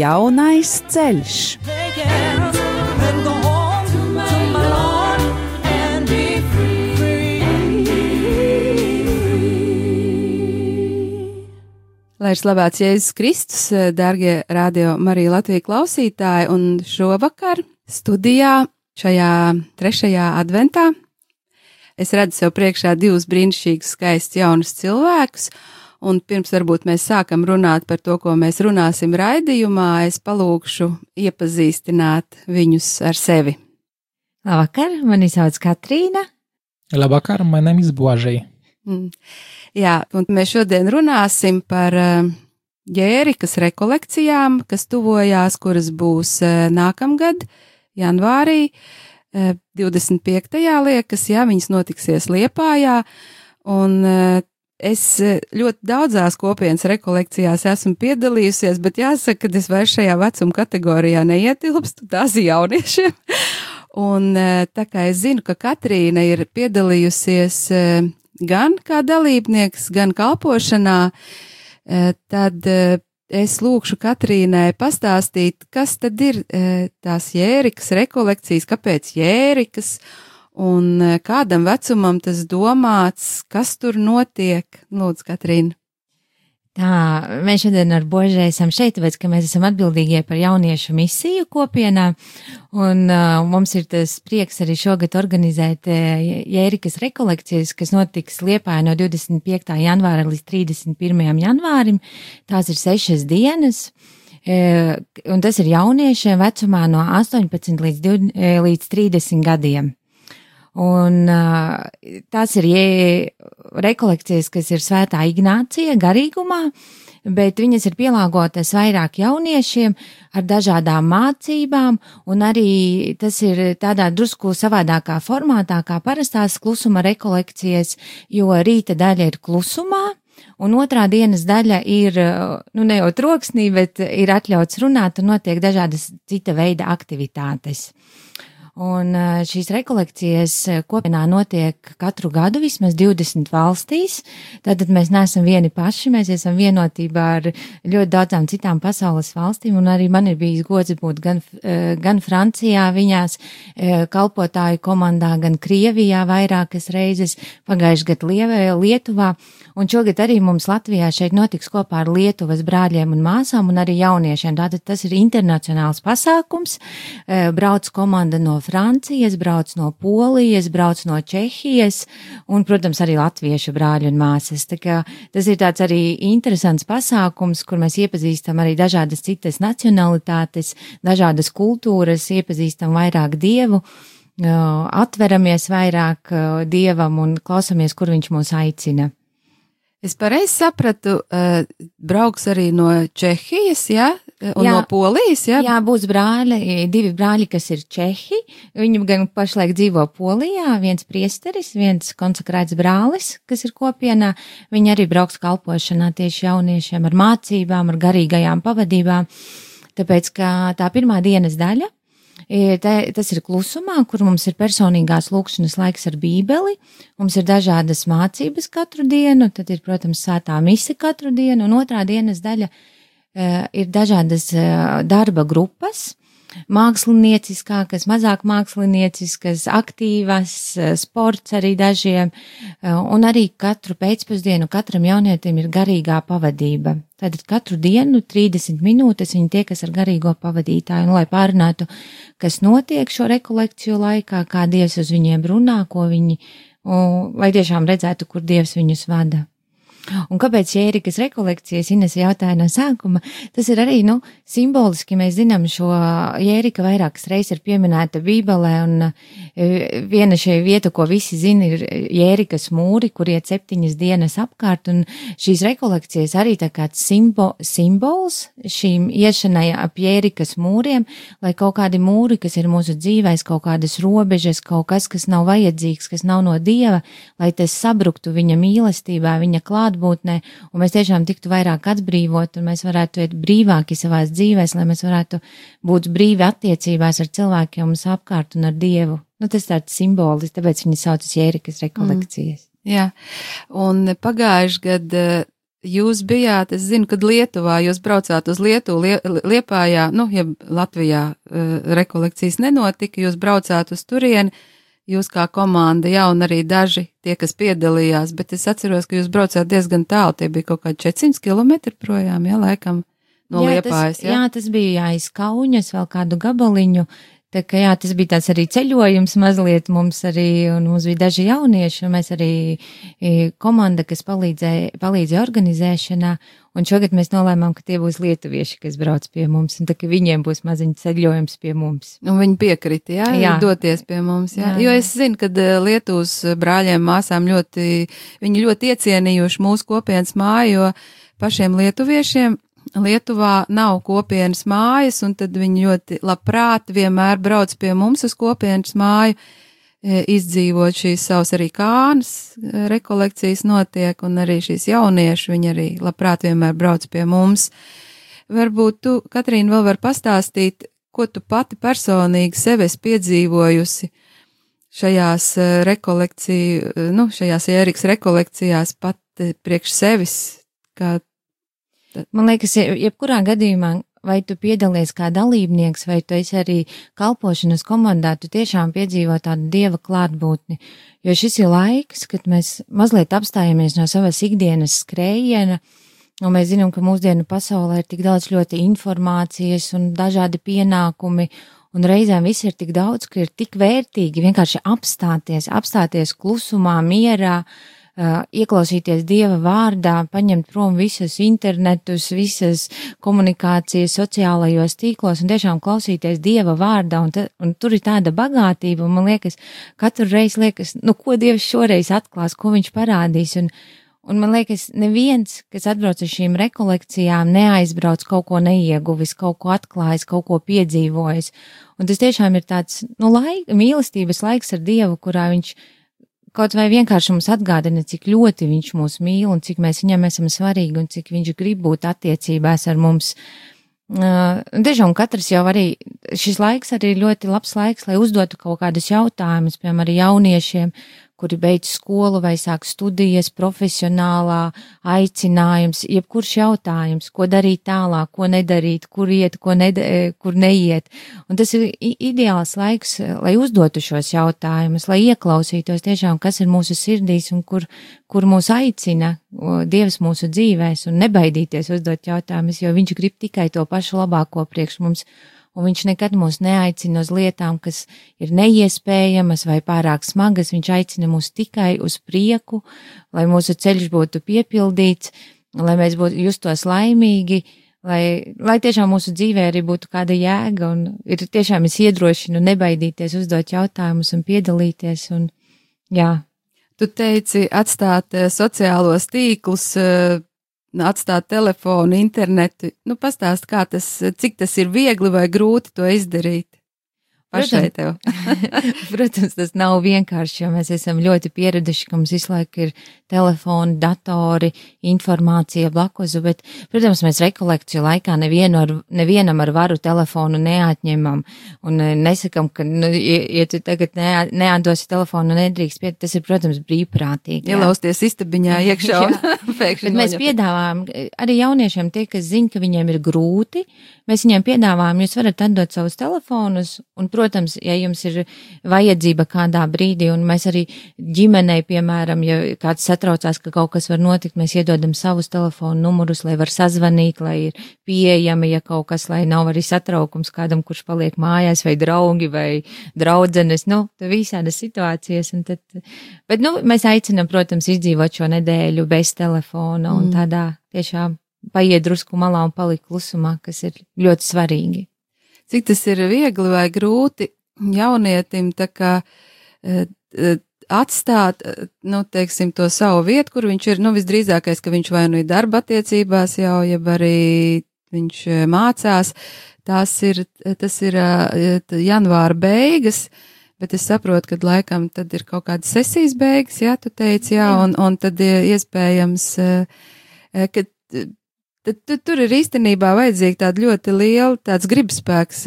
Jaunais ceļš. Lai ir slavēts Jēzus Kristus, darbie radio Marija Latvijas klausītāji, un šovakar studijā šajā trešajā adventā es redzu sev priekšā divus brīnišķīgus, skaistus jaunus cilvēkus, Un pirms varbūt mēs sākam runāt par to, ko mēs runāsim raidījumā, es palūkšu iepazīstināt viņus ar sevi. Labvakar, mani sauc Katrīna. Labvakar, man name ir Božai. Mm. Jā, un mēs šodien runāsim par ģērikas rekolekcijām, kas tuvojās, kuras būs uh, nākamgad, janvārī, uh, 25. liekas, jā, viņas notiksies Liepājā, un Es e, ļoti daudzās kopienas rekolekcijās esmu piedalījusies, bet jāsaka, ka es vairs šajā vecuma kategorijā neietilpstu, tās ir jauniešiem. Un e, tā kā es zinu, ka Katrīna ir piedalījusies e, gan kā dalībnieks, gan kalpošanā, tad es lūkšu Katrīnai pastāstīt, kas tad ir tās jērikas rekolekcijas, kāpēc jērikas Un e, kādam vecumam tas domāts, kas tur notiek? Lūdzu, Katrīna. Tā, mēs šodien ar Božē esam šeit, tāpēc, ka mēs esam atbildīgie par jauniešu misiju kopienā, un uh, mums ir tas prieks arī šogad organizēt uh, Jērikas rekolekcijas, kas notiks Liepāja no 25. janvāra līdz 31. janvārim. Tās ir sešas dienas. Uh, un tas ir jauniešiem vecumā no 18 līdz, 20, līdz 30 gadiem. Un uh, tās ir rekolekcijas, kas ir svētā Ignācija garīgumā, bet viņas ir pielāgotas vairāk jauniešiem ar dažādām mācībām, un arī tas ir tādā drusku savādākā formātā kā parastās klusuma rekolekcijas, jo rīta daļa ir klusumā, un otrā dienas daļa ir, nu, ne jau troksnī, bet ir atļauts runāt un notiek dažādas cita veida aktivitātes. Un šīs rekolekcijas kopienā notiek katru gadu vismaz 20 valstīs. Tātad mēs neesam vieni paši, mēs esam vienotībā ar ļoti daudzām citām pasaules valstīm, un arī man ir bijis gods būt gan, gan Francijā viņās kalpotāju komandā, gan Krievijā vairākas reizes, pagājuši gadu Lietuvā, un šogad arī mums Latvijā šeit notiks kopā ar Lietuvas brāļiem un māsām un arī jauniešiem. Tātad tas ir internacionāls pasākums, brauc komanda no Francijas, brauc no Polijas, brauc no Čehijas un, protams, arī latviešu brāļi un māsas. Tā kā tas ir tāds arī interesants pasākums, kur mēs iepazīstam arī dažādas citas nacionalitātes, dažādas kultūras, iepazīstam vairāk dievu atveramies vairāk dievam un klausamies, kur viņš mūs aicina. Es pareizi sapratu, uh, brauks arī no Čehijas, jā, un jā, no Polijas, jā? Jā, būs brāļi, divi brāļi, kas ir Čehi. Viņi gan pašlaik dzīvo Polijā, viens priesteris, viens konsekrēts brālis, kas ir kopienā. Viņi arī brauks kalpošanā tieši jauniešiem ar mācībām, ar garīgajām pavadībām. Tāpēc, ka tā pirmā dienas daļa Te, tas ir klusumā, kur mums ir personīgās lūkšanas laiks ar bībeli, mums ir dažādas mācības katru dienu, tad ir, protams, svētā mise katru dienu, un otrā dienas daļa uh, ir dažādas uh, darba grupas, mākslinieckākas, mazāk mākslinieciskas, aktīvas, sports arī dažiem, un arī katru pēcpusdienu katram jaunietim ir garīgā pavadība. Tātad katru dienu 30 minūtes viņi tiekas ar garīgo pavadītāju, un lai pārunātu, kas notiek šo rekolekciju laikā, kā Dievs uz viņiem runā, ko viņi, un, lai tiešām redzētu, kur Dievs viņus vada. Un kāpēc Jērikas rekolekcijas Ines jautāja no sākuma? Tas ir arī, nu, simboliski mēs zinām šo Jērika vairākas reizes ir pieminēta Bībelē, un e, viena šī vieta, ko visi zina, ir Jērikas mūri, kur iet septiņas dienas apkārt, un šīs rekolekcijas arī tā kāds simbo, simbols šīm iešanai ap Jērikas mūriem, lai kaut kādi mūri, kas ir mūsu dzīvēs, kaut kādas robežas, kaut kas, kas nav vajadzīgs, kas nav no Dieva, lai tas sabruktu viņa mīlestībā, viņa klātbūtnē, un mēs tiešām tiktu vairāk atbrīvot, un mēs varētu iet brīvāki savās dzīvēs, lai mēs varētu būt brīvi attiecībās ar cilvēkiem mums apkārt un ar Dievu. Nu, tas tāds simbolis, tāpēc viņi saucas Jērikas rekolekcijas. Mm. Jā, un pagājuši gadu eh, jūs bijāt, es zinu, kad Lietuvā jūs braucāt uz Lietuvu, lie, Liepājā, nu, ja Latvijā uh, rekolekcijas nenotika, jūs braucāt uz turieni, jūs kā komanda, jā, un arī daži tie, kas piedalījās, bet es atceros, ka jūs braucāt diezgan tālu, tie bija kaut kādi 400 km projām, jā, laikam no jā, Liepājas. Tas, jā? jā, tas bija aiz Kauņas vēl kādu gabaliņu. Tā kā jā, tas bija tāds arī ceļojums mazliet mums arī, un mums bija daži jaunieši, un mēs arī komanda, kas palīdzēja, palīdzēja organizēšanā, un šogad mēs nolēmām, ka tie būs lietuvieši, kas brauc pie mums, un tā ka viņiem būs maziņš ceļojums pie mums. Un viņi piekrita, jā, jā. doties pie mums, jā. jā. Jo es zinu, ka Lietuvas brāļiem, māsām ļoti, viņi ļoti iecienījuši mūsu kopienas māju, jo pašiem lietuviešiem Lietuvā nav kopienas mājas, un tad viņi ļoti labprāt vienmēr brauc pie mums uz kopienas māju, izdzīvot šīs savas arī kānas e, rekolekcijas notiek, un arī šīs jaunieši, viņi arī labprāt vienmēr brauc pie mums. Varbūt tu, Katrīna, vēl var pastāstīt, ko tu pati personīgi sev esi piedzīvojusi šajās e, rekolekciju, nu, šajās Ēriks rekolekcijās pat priekš sevis, kā Man liekas, jebkurā gadījumā, vai tu piedalies kā dalībnieks, vai tu esi arī kalpošanas komandā, tu tiešām piedzīvo tādu dieva klātbūtni. Jo šis ir laiks, kad mēs mazliet apstājamies no savas ikdienas skrējiena, un mēs zinām, ka mūsdienu pasaulē ir tik daudz ļoti informācijas un dažādi pienākumi, un reizēm viss ir tik daudz, ka ir tik vērtīgi vienkārši apstāties, apstāties klusumā, mierā, uh, ieklausīties Dieva vārdā, paņemt prom visus internetus, visas komunikācijas sociālajos tīklos un tiešām klausīties Dieva vārdā, un, ta, un tur ir tāda bagātība, un man liekas, katru reizi liekas, nu, ko Dievs šoreiz atklās, ko viņš parādīs, un, un man liekas, neviens, kas atbrauc uz šīm rekolekcijām, neaizbrauc kaut ko neieguvis, kaut ko atklājis, kaut ko piedzīvojis, un tas tiešām ir tāds, nu, laika, mīlestības laiks ar Dievu, kurā viņš kaut vai vienkārši mums atgādina, cik ļoti viņš mūs mīl un cik mēs viņam esam svarīgi un cik viņš grib būt attiecībās ar mums. Uh, Dažām katrs jau arī šis laiks arī ļoti labs laiks, lai uzdotu kaut kādus jautājumus, piemēram, jauniešiem, kuri beidz skolu vai sāk studijas, profesionālā aicinājums, jebkurš jautājums, ko darīt tālāk, ko nedarīt, kur iet, ko ned kur neiet. Un tas ir ideāls laiks, lai uzdotu šos jautājumus, lai ieklausītos tiešām, kas ir mūsu sirdīs un kur, kur mūs aicina Dievs mūsu dzīvēs un nebaidīties uzdot jautājumus, jo viņš grib tikai to pašu labāko priekš mums un viņš nekad mūs neaicina uz lietām, kas ir neiespējamas vai pārāk smagas, viņš aicina mūs tikai uz prieku, lai mūsu ceļš būtu piepildīts, lai mēs būtu justos laimīgi, lai, lai tiešām mūsu dzīvē arī būtu kāda jēga, un ir tiešām es iedrošinu nebaidīties, uzdot jautājumus un piedalīties, un jā. Tu teici atstāt eh, sociālos tīklus, eh, atstāt telefonu, internetu. Nu, pastāst, kā tas, cik tas ir viegli vai grūti to izdarīt pašai tev? Protams, tas nav vienkārši, jo mēs esam ļoti pieraduši, ka mums visu laiku ir telefoni, datori, informācija blakus, bet, protams, mēs rekolekciju laikā nevienu ar, nevienam ar varu telefonu neatņemam un e, nesakam, ka, nu, ja tu tagad ne, neatdosi telefonu, nedrīkst piet, tas ir, protams, brīvprātīgi. Ielausties istabiņā iekšā un pēkšņi. Bet mēs piedāvājam e, arī jauniešiem tie, kas zina, ka viņiem ir grūti, mēs viņiem piedāvājam, jūs varat atdot savus telefonus un, protams, protams, ja jums ir vajadzība kādā brīdī, un mēs arī ģimenei, piemēram, ja kāds satraucās, ka kaut kas var notikt, mēs iedodam savus telefonu numurus, lai var sazvanīt, lai ir pieejami, ja kaut kas, lai nav arī satraukums kādam, kurš paliek mājās, vai draugi, vai draudzenes, nu, visādas situācijas. Tad, bet, nu, mēs aicinam, protams, izdzīvot šo nedēļu bez telefona un mm. tādā tiešām paiet drusku malā un palikt klusumā, kas ir ļoti svarīgi cik tas ir viegli vai grūti jaunietim tā kā uh, atstāt, nu, teiksim, to savu vietu, kur viņš ir, nu, visdrīzākais, ka viņš vai nu ir darba attiecībās jau, jeb arī viņš mācās. Tās ir, tas ir janvāra beigas, bet es saprotu, ka laikam tad ir kaut kāda sesijas beigas, jā, tu teici, jā, un, un tad iespējams, ka tad, tad tur ir īstenībā vajadzīga tāda ļoti liela tāds gribspēks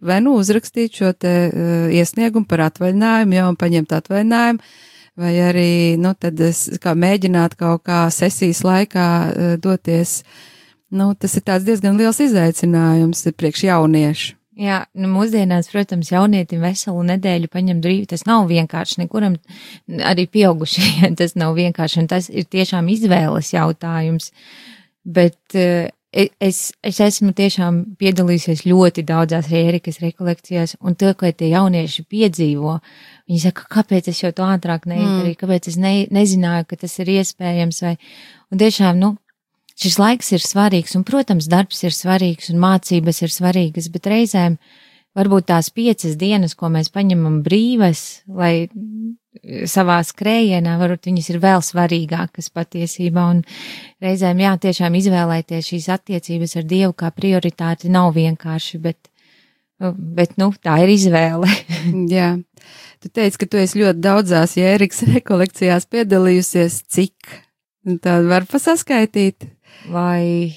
vai nu uzrakstīt šo te uh, iesniegumu par atvaļinājumu, jau paņemt atvaļinājumu, vai arī, nu, tad kā mēģināt kaut kā sesijas laikā uh, doties. Nu, tas ir diezgan liels izaicinājums priekš jauniešu. Jā, nu, mūsdienās, protams, jaunietim veselu nedēļu paņemt brīvi, tas nav vienkārši nekuram, arī pieaugušajiem tas nav vienkārši, un tas ir tiešām izvēles jautājums. Bet uh, es, es esmu tiešām piedalījusies ļoti daudzās Ērikas rekolekcijās, un to, ko tie jaunieši piedzīvo, viņi saka, kāpēc es jau to ātrāk neizdarīju, mm. kāpēc es ne, nezināju, ka tas ir iespējams, vai, un tiešām, nu, šis laiks ir svarīgs, un, protams, darbs ir svarīgs, un mācības ir svarīgas, bet reizēm varbūt tās piecas dienas, ko mēs paņemam brīvas, lai savā skrējienā, varbūt viņas ir vēl svarīgākas patiesībā, un reizēm, jā, tiešām izvēlēties šīs attiecības ar Dievu kā prioritāti nav vienkārši, bet, bet nu, tā ir izvēle. jā. Tu teici, ka tu esi ļoti daudzās jēriks rekolekcijās piedalījusies, cik? Tā var pasaskaitīt. Vai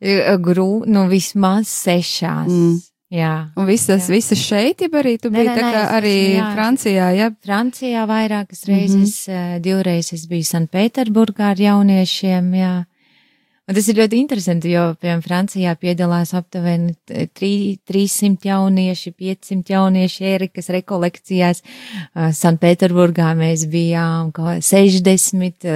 grū, nu vismaz sešās. Mm. Jā. Un visas, jā. visas šeit, ja arī tu nē, biji nē, nē, arī jā. Francijā, jā? Francijā vairākas reizes, mm -hmm. divreiz es biju Sanpēterburgā ar jauniešiem, jā. Un tas ir ļoti interesanti, jo, piemēram, Francijā piedalās aptuveni 300 jaunieši, 500 jaunieši Ērikas rekolekcijās. Sanpēterburgā mēs bijām 60,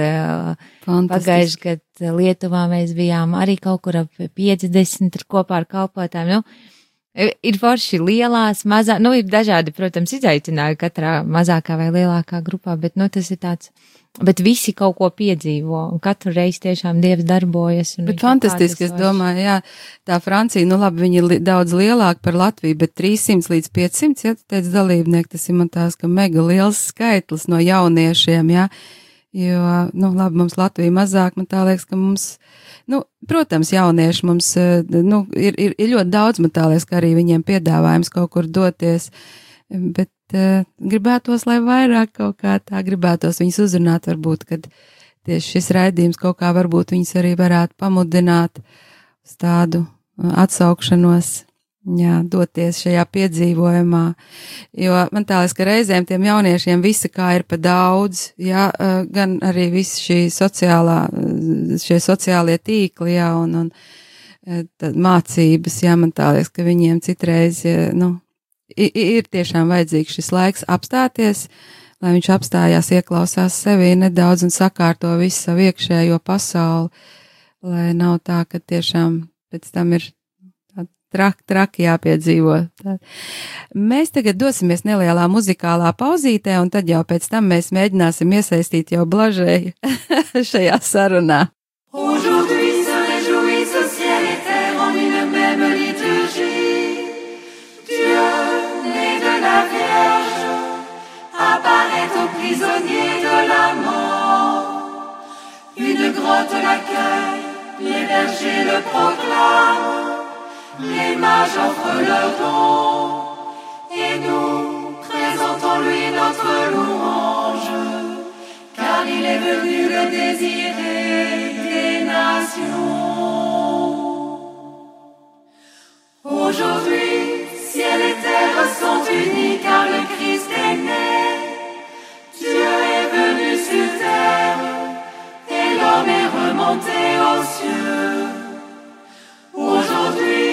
pagājuši gadu Lietuvā mēs bijām arī kaut kur ap 50 kopā ar kalpotājiem. Nu, Ir forši lielās, mazā, nu, ir dažādi, protams, izaicinājumi katrā mazākā vai lielākā grupā, bet, nu, tas ir tāds, bet visi kaut ko piedzīvo, un katru reizi tiešām Dievs darbojas. Bet fantastiski, es domāju, jā, tā Francija, nu, labi, viņi ir li daudz lielāka par Latviju, bet 300 līdz 500, ja tu teici dalībnieki, tas ir man tās, ka mega liels skaitlis no jauniešiem, jā, jo, nu, labi, mums Latvija mazāk, man tā liekas, ka mums Nu, protams, jaunieši mums eh, nu, ir, ir, ir ļoti daudz, man tā liekas, ka arī viņiem piedāvājums kaut kur doties, bet uh, gribētos, lai vairāk kaut kā tā gribētos viņus uzrunāt, varbūt, kad tieši šis raidījums kaut kā varbūt viņus arī varētu pamudināt uz tādu eh, atsaukšanos jā, doties šajā piedzīvojumā. Jo man tā liekas, ka reizēm tiem jauniešiem visa kā ir pa daudz, jā, gan arī visi šī sociālā, šie sociālie tīkli, jā, un, un tad mācības, jā, man tā liekas, ka viņiem citreiz, nu, ir tiešām vajadzīgs šis laiks apstāties, lai viņš apstājās, ieklausās sevī nedaudz un sakārto visu savu iekšējo pasauli, lai nav tā, ka tiešām pēc tam ir traki, traki jāpiedzīvo. Tā. Mēs tagad dosimies nelielā muzikālā pauzītē, un tad jau pēc tam mēs mēģināsim iesaistīt jau blažēju šajā sarunā. Prisonniers de la mort. Une grotte l'accueille, les bergers le proclament les mages offrent leurs dons, et nous présentons-lui notre louange, car il est venu le désirer des nations. Aujourd'hui, ciel et terre sont unis, car le Christ est né. Dieu est venu sur terre, et l'homme est remonté aux cieux. Aujourd'hui,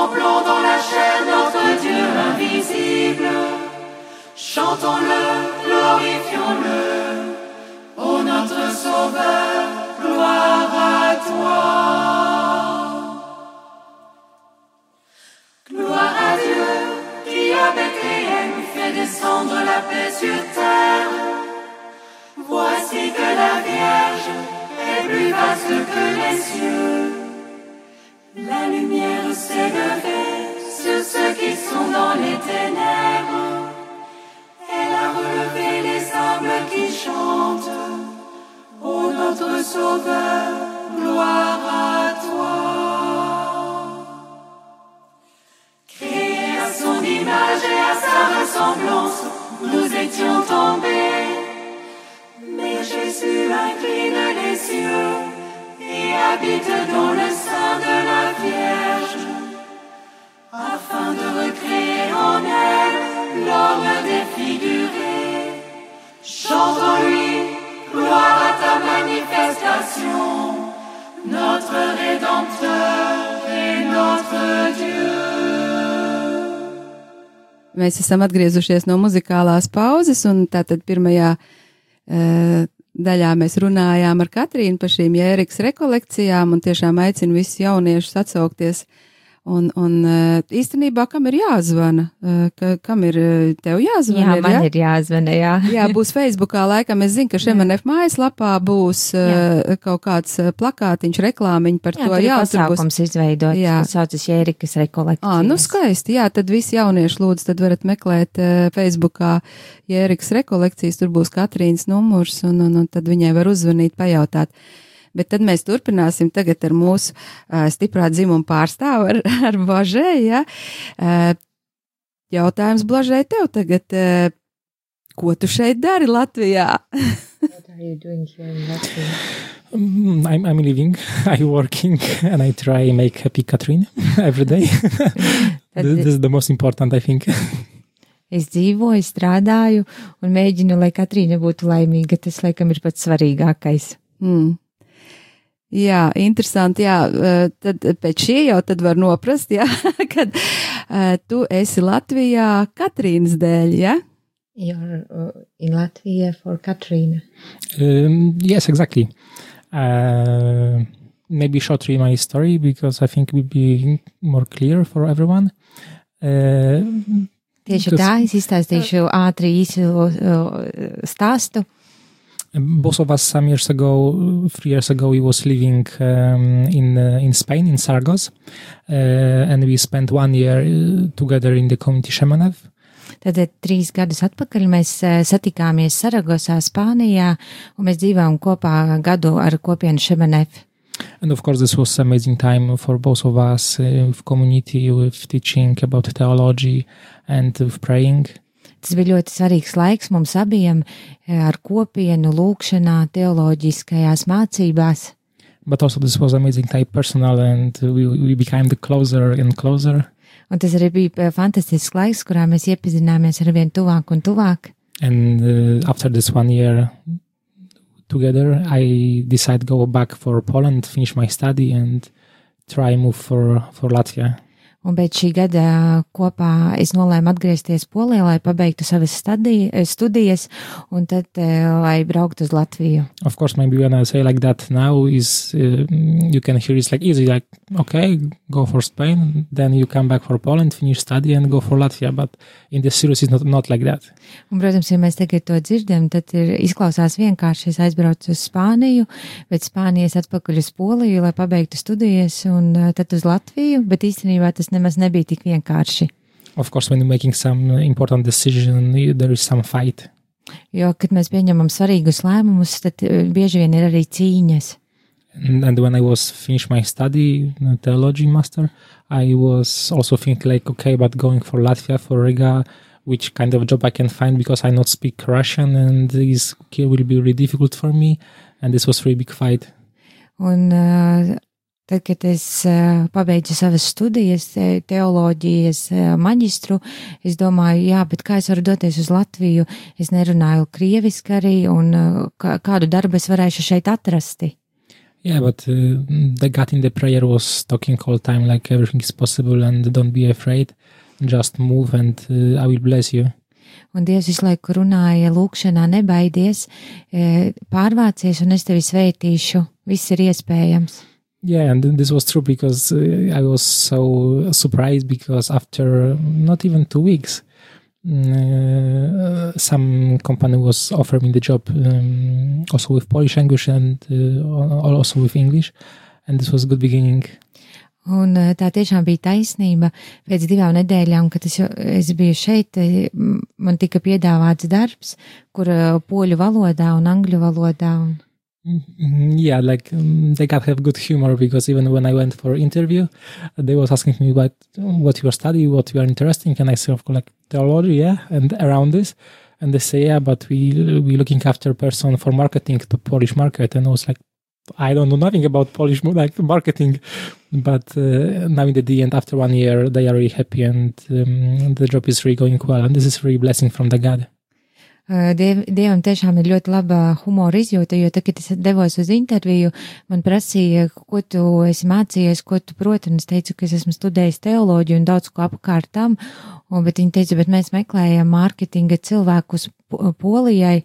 Contemplons dans la chair notre Dieu invisible. Chantons-le, glorifions-le. Ô notre Sauveur, gloire à toi. Gloire à Dieu qui à Bethléem fait descendre la paix sur terre. Voici que la Vierge est plus vaste que les cieux. La lumière tous s'élever sur ceux qui sont dans les ténèbres. Elle a relevé les âmes qui chantent. Ô notre Sauveur, gloire à toi. Créés à son image et à sa ressemblance, nous étions tombés. Mais Jésus incline les cieux et habite dans le sein de la Vierge. Afin de recréer en elle l'homme défiguré. Chantons-lui, gloire à ta manifestation, notre Rédempteur et notre Dieu. Mēs esam atgriezušies no muzikālās pauzes, un tātad pirmajā uh, daļā mēs runājām ar Katrīnu par šīm jēriks rekolekcijām, un tiešām aicinu visus jauniešus atsaukties Un, un eh, īstenībā, kam ir jāzvana? Eh, ka, kam ir eh, tev jāzvana? Jā, ir, man ja? ir jāzvana, jā. Jā, būs Facebookā laikam. Es zinu, ka šemanef mājaslapā būs jā. kaut kāds plakātiņš, reklāmiņš par jā, to. Jā, tur būs izveidot. Jā, tas saucas Jērikas rekolekcijas. Ā, nu skaisti, jā, tad visi jaunieši lūdzu, tad varat meklēt Facebookā Jērikas rekolekcijas, tur būs Katrīnas numurs, un, un, un tad viņai var uzzvanīt, pajautāt. Bet tad mēs turpināsim tagad ar mūsu uh, stiprā dzimuma pārstāvu, ar, ar Božē. Ja? Uh, jautājums Blažai tev tagad. Uh, ko tu šeit dari Latvijā? What are you doing here in Latvia? Mm, I'm, I'm living, I'm working, and I try make happy Katrina every day. this, this is the most important, I think. Es dzīvoju, strādāju un mēģinu, lai Katrīna būtu laimīga. Tas, laikam, ir pats svarīgākais. Mm. Jā, interesanti. Jā, tad pēc šī jau tad var noprast, jā, kad uh, tu esi Latvijā Katrīnas dēļ, jā? You're uh, in Latvia for Katrina. Um, yes, exactly. Uh, maybe shortly my story because I think it would be more clear for everyone. Uh, Tieši tā, es izstāstīšu ātri īsu uh, stāstu. Both of us some years ago, three years ago, we was living um, in uh, in Spain in Sargos, uh, and we spent one year uh, together in the community Shemanev. Tad trīs gadus atpakaļ mēs satikāmies Saragosā, Spānijā, un mēs dzīvojām kopā gadu ar kopienu Šemenef. And of course, this was amazing time for both of us uh, with community, with teaching about theology, and with praying. Tas bija ļoti svarīgs laiks mums abiem ar kopienu, lūkšanā, teoloģiskajās mācībās. But also, this was amazing time personal, and we, we became the closer and closer. Un tas arī bija fantastisks laiks, kurā mēs iepazināmies ar vien tuvāk un tuvāk. And uh, after this one year together, I decided to go back for Poland, finish my study, and try move for for Latvia. Un pēc šī gada kopā es nolēmu atgriezties Polijā, lai pabeigtu savas stadija, studijas, un tad, lai brauktu uz Latviju. Of course, maybe when I say like that now, is uh, you can hear it's like easy, like okay, go for Spain, then you come back for Poland, finish study, and go for Latvia. But in the series, it's not not like that. Un, protams, ja mēs tagad to dzirdam, tad ir izklausās vienkārši es aizbraucu uz Spāniju, bet Spānijas atpakaļ uz Poliju, lai pabeigtu studijas, un tad uz Latviju, bet īstenībā tas nemaz nebija tik vienkārši. Of course, when you're making some important decision, there is some fight. Jo, kad mēs pieņemam svarīgus lēmumus, tad bieži vien ir arī cīņas. And, and when I was finished my study, theology master, I was also thinking like, okay, but going for Latvia, for Riga, which kind of job I can find because I not speak Russian and this will be really difficult for me. And this was a really big fight. Un uh, tad, kad es uh, pabeidzu savas studijas, teoloģijas uh, maģistru, es domāju, jā, bet kā es varu doties uz Latviju? Es nerunāju krieviski arī, un kā, kādu darbu es varēšu šeit atrast? Yeah, but uh, the God in the prayer was talking all time like everything is possible and don't be afraid, just move and uh, I will bless you. Un Dievs visu laiku runāja, lūkšanā nebaidies, pārvācies un es tevi sveitīšu, viss ir iespējams. Yeah, and this was true because uh, I was so surprised because after not even two weeks, uh, some company was offering me the job um, also with Polish language and uh, also with English, and this was a good beginning. Un tā tiešām bija taisnība. Pēc divām nedēļām, kad es, es biju šeit, man tika piedāvāts darbs, kur poļu valodā un angļu valodā. Un... Mm, Yeah, like um, they got have good humor because even when I went for interview, they was asking me what what you are study, what you are interested in, and I said of like theology, yeah, and around this, and they say yeah, but we we looking after person for marketing to Polish market, and I was like, I don't know nothing about Polish like marketing, but uh, now in the end, after one year, they are really happy and um, the job is really going well, and this is really blessing from the God. Uh, Diev, dievam tiešām ir ļoti laba humora izjūta, jo tad, kad es devos uz interviju, man prasīja, ko tu esi mācījies, ko tu proti, un es teicu, ka es esmu studējis teoloģiju un daudz ko apkārt tam, un, bet viņi teica, bet mēs meklējam mārketinga cilvēkus Po- Polijai,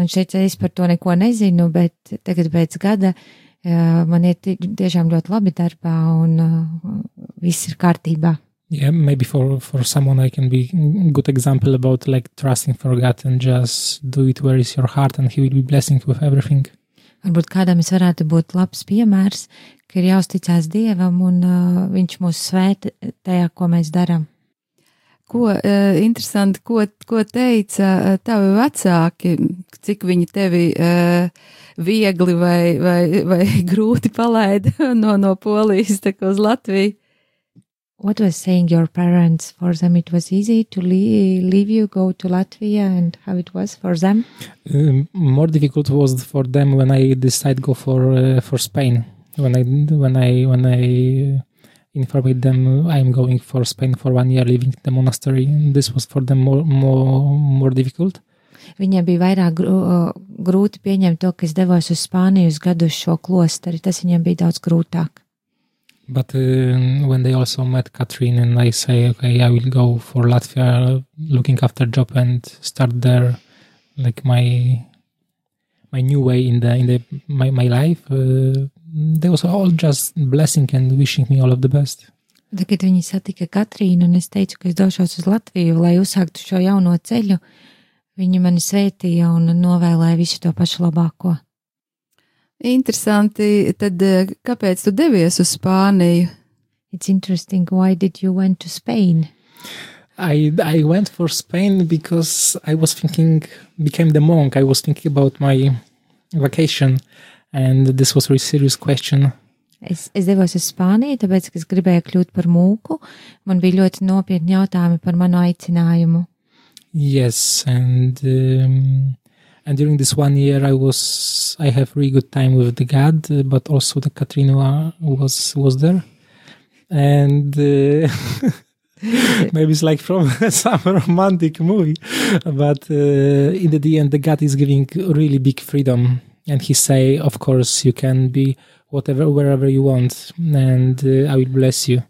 un teica, es par to neko nezinu, bet tagad pēc gada uh, man ir ti- tiešām ļoti labi darbā, un uh, viss ir kārtībā. Yeah maybe for for someone i can be a good example about like trusting for god and just do it where is your heart and he will be blessing with everything Varbūt kādam es varētu būt labs piemērs, ka ir jāuzticās Dievam un uh, Viņš mūs svēta tajā, ko mēs darām. Ko uh, interesanti, ko, ko teica uh, tavi vecāki, cik viņi tevi uh, viegli vai, vai, vai grūti palaida no, no Polijas uz Latviju? What was saying your parents for them? It was easy to leave, leave you, go to Latvia, and how it was for them. um, more difficult was for them when i decided go for uh, for spain when i when i when i uh, informed them i'm going for spain for one year living in the monastery this was for them more more more difficult Viņiem bija vairāk grū, uh, grūti pieņemt to, ka es devos uz Spāniju uz gadu uz šo klosteri. Tas viņiem bija daudz grūtāk. But um, when they also met Catherine and I say, okay, I will go for Latvia, looking after job and start there, like my my new way in the in the my my life. Uh, they was all just blessing and wishing me all of the best. Tad, kad viņi satika Katrīnu un es teicu, ka es došos uz Latviju, lai uzsāktu šo jauno ceļu, viņi mani svētīja un novēlēja visu to pašu labāko. Interesanti, tad uh, kāpēc tu devies uz Spāniju? It's interesting. Why did you went to Spain? I I went for Spain because I was thinking became the monk. I was thinking about my vacation, and this was a really serious question. Es, es devos uz Spāniju, tāpēc, ka es gribēju kļūt par mūku. Man bija ļoti nopietni jautājumi par manu aicinājumu. Yes, and um, and during this one year, I was I have really good time with the God, uh, but also the Katrina was was there, and uh, maybe it's like from some romantic movie, but uh, in the end, the God is giving really big freedom, and He say, of course, you can be whatever wherever you want, and uh, I will bless you.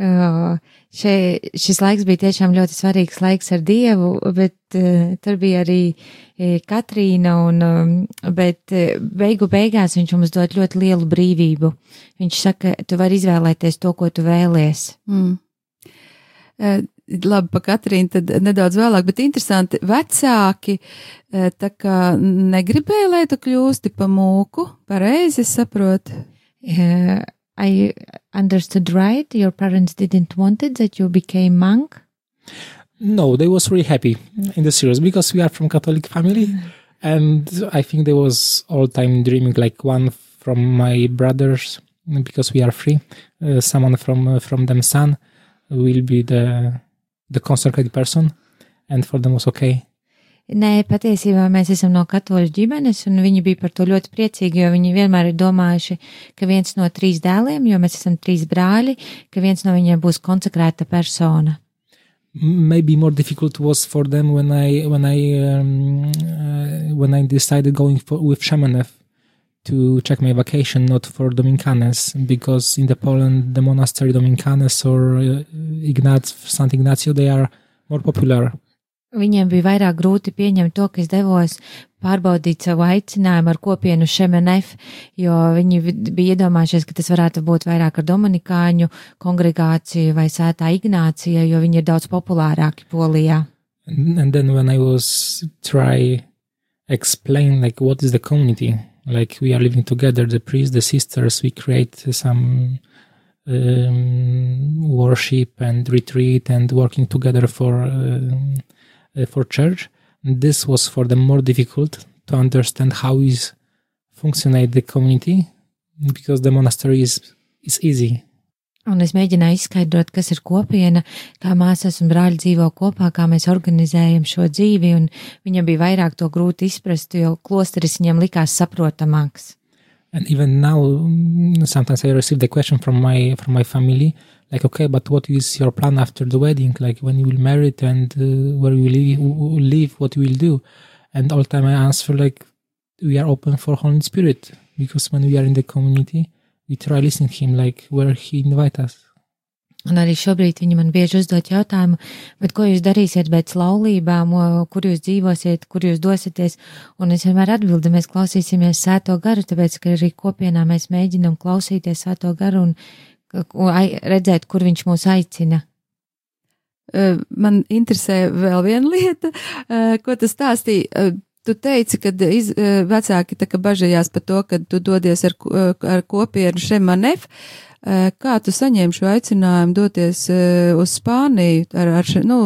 Uh, še, šis laiks bija tiešām ļoti svarīgs laiks ar Dievu, bet uh, tur bija arī uh, Katrīna, un, um, bet uh, beigu beigās viņš mums dod ļoti lielu brīvību. Viņš saka, tu vari izvēlēties to, ko tu vēlies. Mm. Uh, labi, pa Katrīnu tad nedaudz vēlāk, bet interesanti, vecāki uh, tā kā negribēja, lai tu kļūsti pa mūku, pareizi saprotu. Uh, I understood right, your parents didn't want it that you became monk. No, they was really happy in the series because we are from Catholic family, and I think they was all time dreaming like one from my brothers because we are free. Uh, someone from uh, from them son will be the the consecrated person, and for them was okay. Nē, patiesībā mēs esam no katoļu ģimenes, un viņi bija par to ļoti priecīgi, jo viņi vienmēr ir domājuši, ka viens no trīs dēliem, jo mēs esam trīs brāļi, ka viens no viņiem būs konsekrēta persona. Maybe more difficult was for them when I when I um, uh, when I decided going for with Shamanev to check my vacation, not for Dominicanes, because in the Poland the monastery Dominicanes or uh, Ignaz Sant Ignacio they are more popular. Viņiem bija vairāk grūti pieņemt to, ka es devos pārbaudīt savu aicinājumu ar kopienu Šemenef, jo viņi vi- bija iedomājušies, ka tas varētu būt vairāk ar Dominikāņu kongregāciju vai Sētā Ignācija, jo viņi ir daudz populārāki Polijā. And, then when I was try explain like what is the community, like we are living together, the priests, the sisters, we create some um, worship and retreat and working together for um, for church. This was for them more difficult to understand how is functionate the community because the monastery is is easy. Un es mēģināju izskaidrot, kas ir kopiena, kā māsas un brāļi dzīvo kopā, kā mēs organizējam šo dzīvi, un viņam bija vairāk to grūti izprast, jo klosteris viņam likās saprotamāks. And even now, sometimes I receive the question from my from my family, like, okay, but what is your plan after the wedding? Like, when you will marry and uh, where you will live, what you will do? And all time I answer like, we are open for Holy Spirit because when we are in the community, we try listening him like where he invite us. Un arī šobrīd viņi man bieži uzdod jautājumu, bet ko jūs darīsiet pēc laulībām, kur jūs dzīvosiet, kur jūs dosieties, un es vienmēr atbildu, mēs klausīsimies sēto garu, tāpēc, ka arī kopienā mēs mēģinam klausīties sēto garu un redzēt, kur viņš mūs aicina. Man interesē vēl viena lieta, ko tu stāstīji. Eh, Tu teici, ka iz, vecāki tā kā bažījās par to, ka tu dodies ar, ar kopienu Šemanef. Kā tu saņēmi šo aicinājumu doties uz Spāniju ar, ar nu,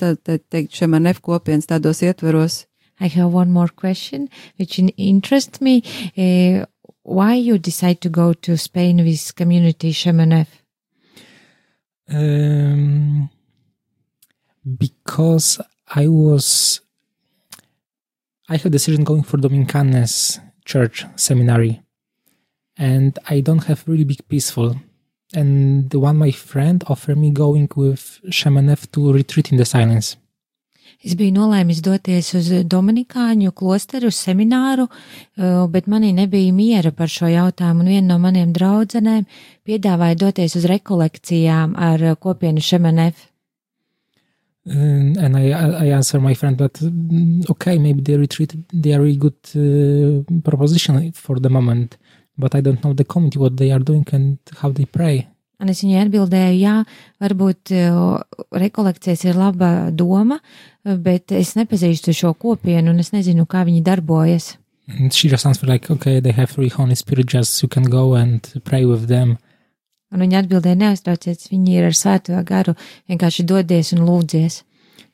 tā, tā teikt, Šemanef kopienas tādos ietveros? I have one more question, which in- interests me. Uh, why you decide to go to Spain with community Shemanef? Um, because I was, I had decision going for Dominicanes church seminary, and I don't have really big peaceful. And the one my friend offered me going with Shamanef to retreat in the silence. Es biju nolēmis doties uz Dominikāņu klosteru uz semināru, uh, bet manī nebija miera par šo jautājumu, un viena no maniem draudzenēm piedāvāja doties uz rekolekcijām ar kopienu Shemanef. And, and I, I answer my friend, but mm, okay, maybe the retreat, they are really good uh, proposition for the moment, but I don't know the community, what they are doing and how they pray. Un es viņai atbildēju, jā, varbūt uh, rekolekcijas ir laba doma, bet es nepazīstu šo kopienu un es nezinu, kā viņi darbojas. And she just answered like, okay, they have really Holy Spirit, just you can go and pray with them. Un viņa atbildēja, neuztraucieties, viņi ir ar svēto garu, vienkārši dodies un lūdzies.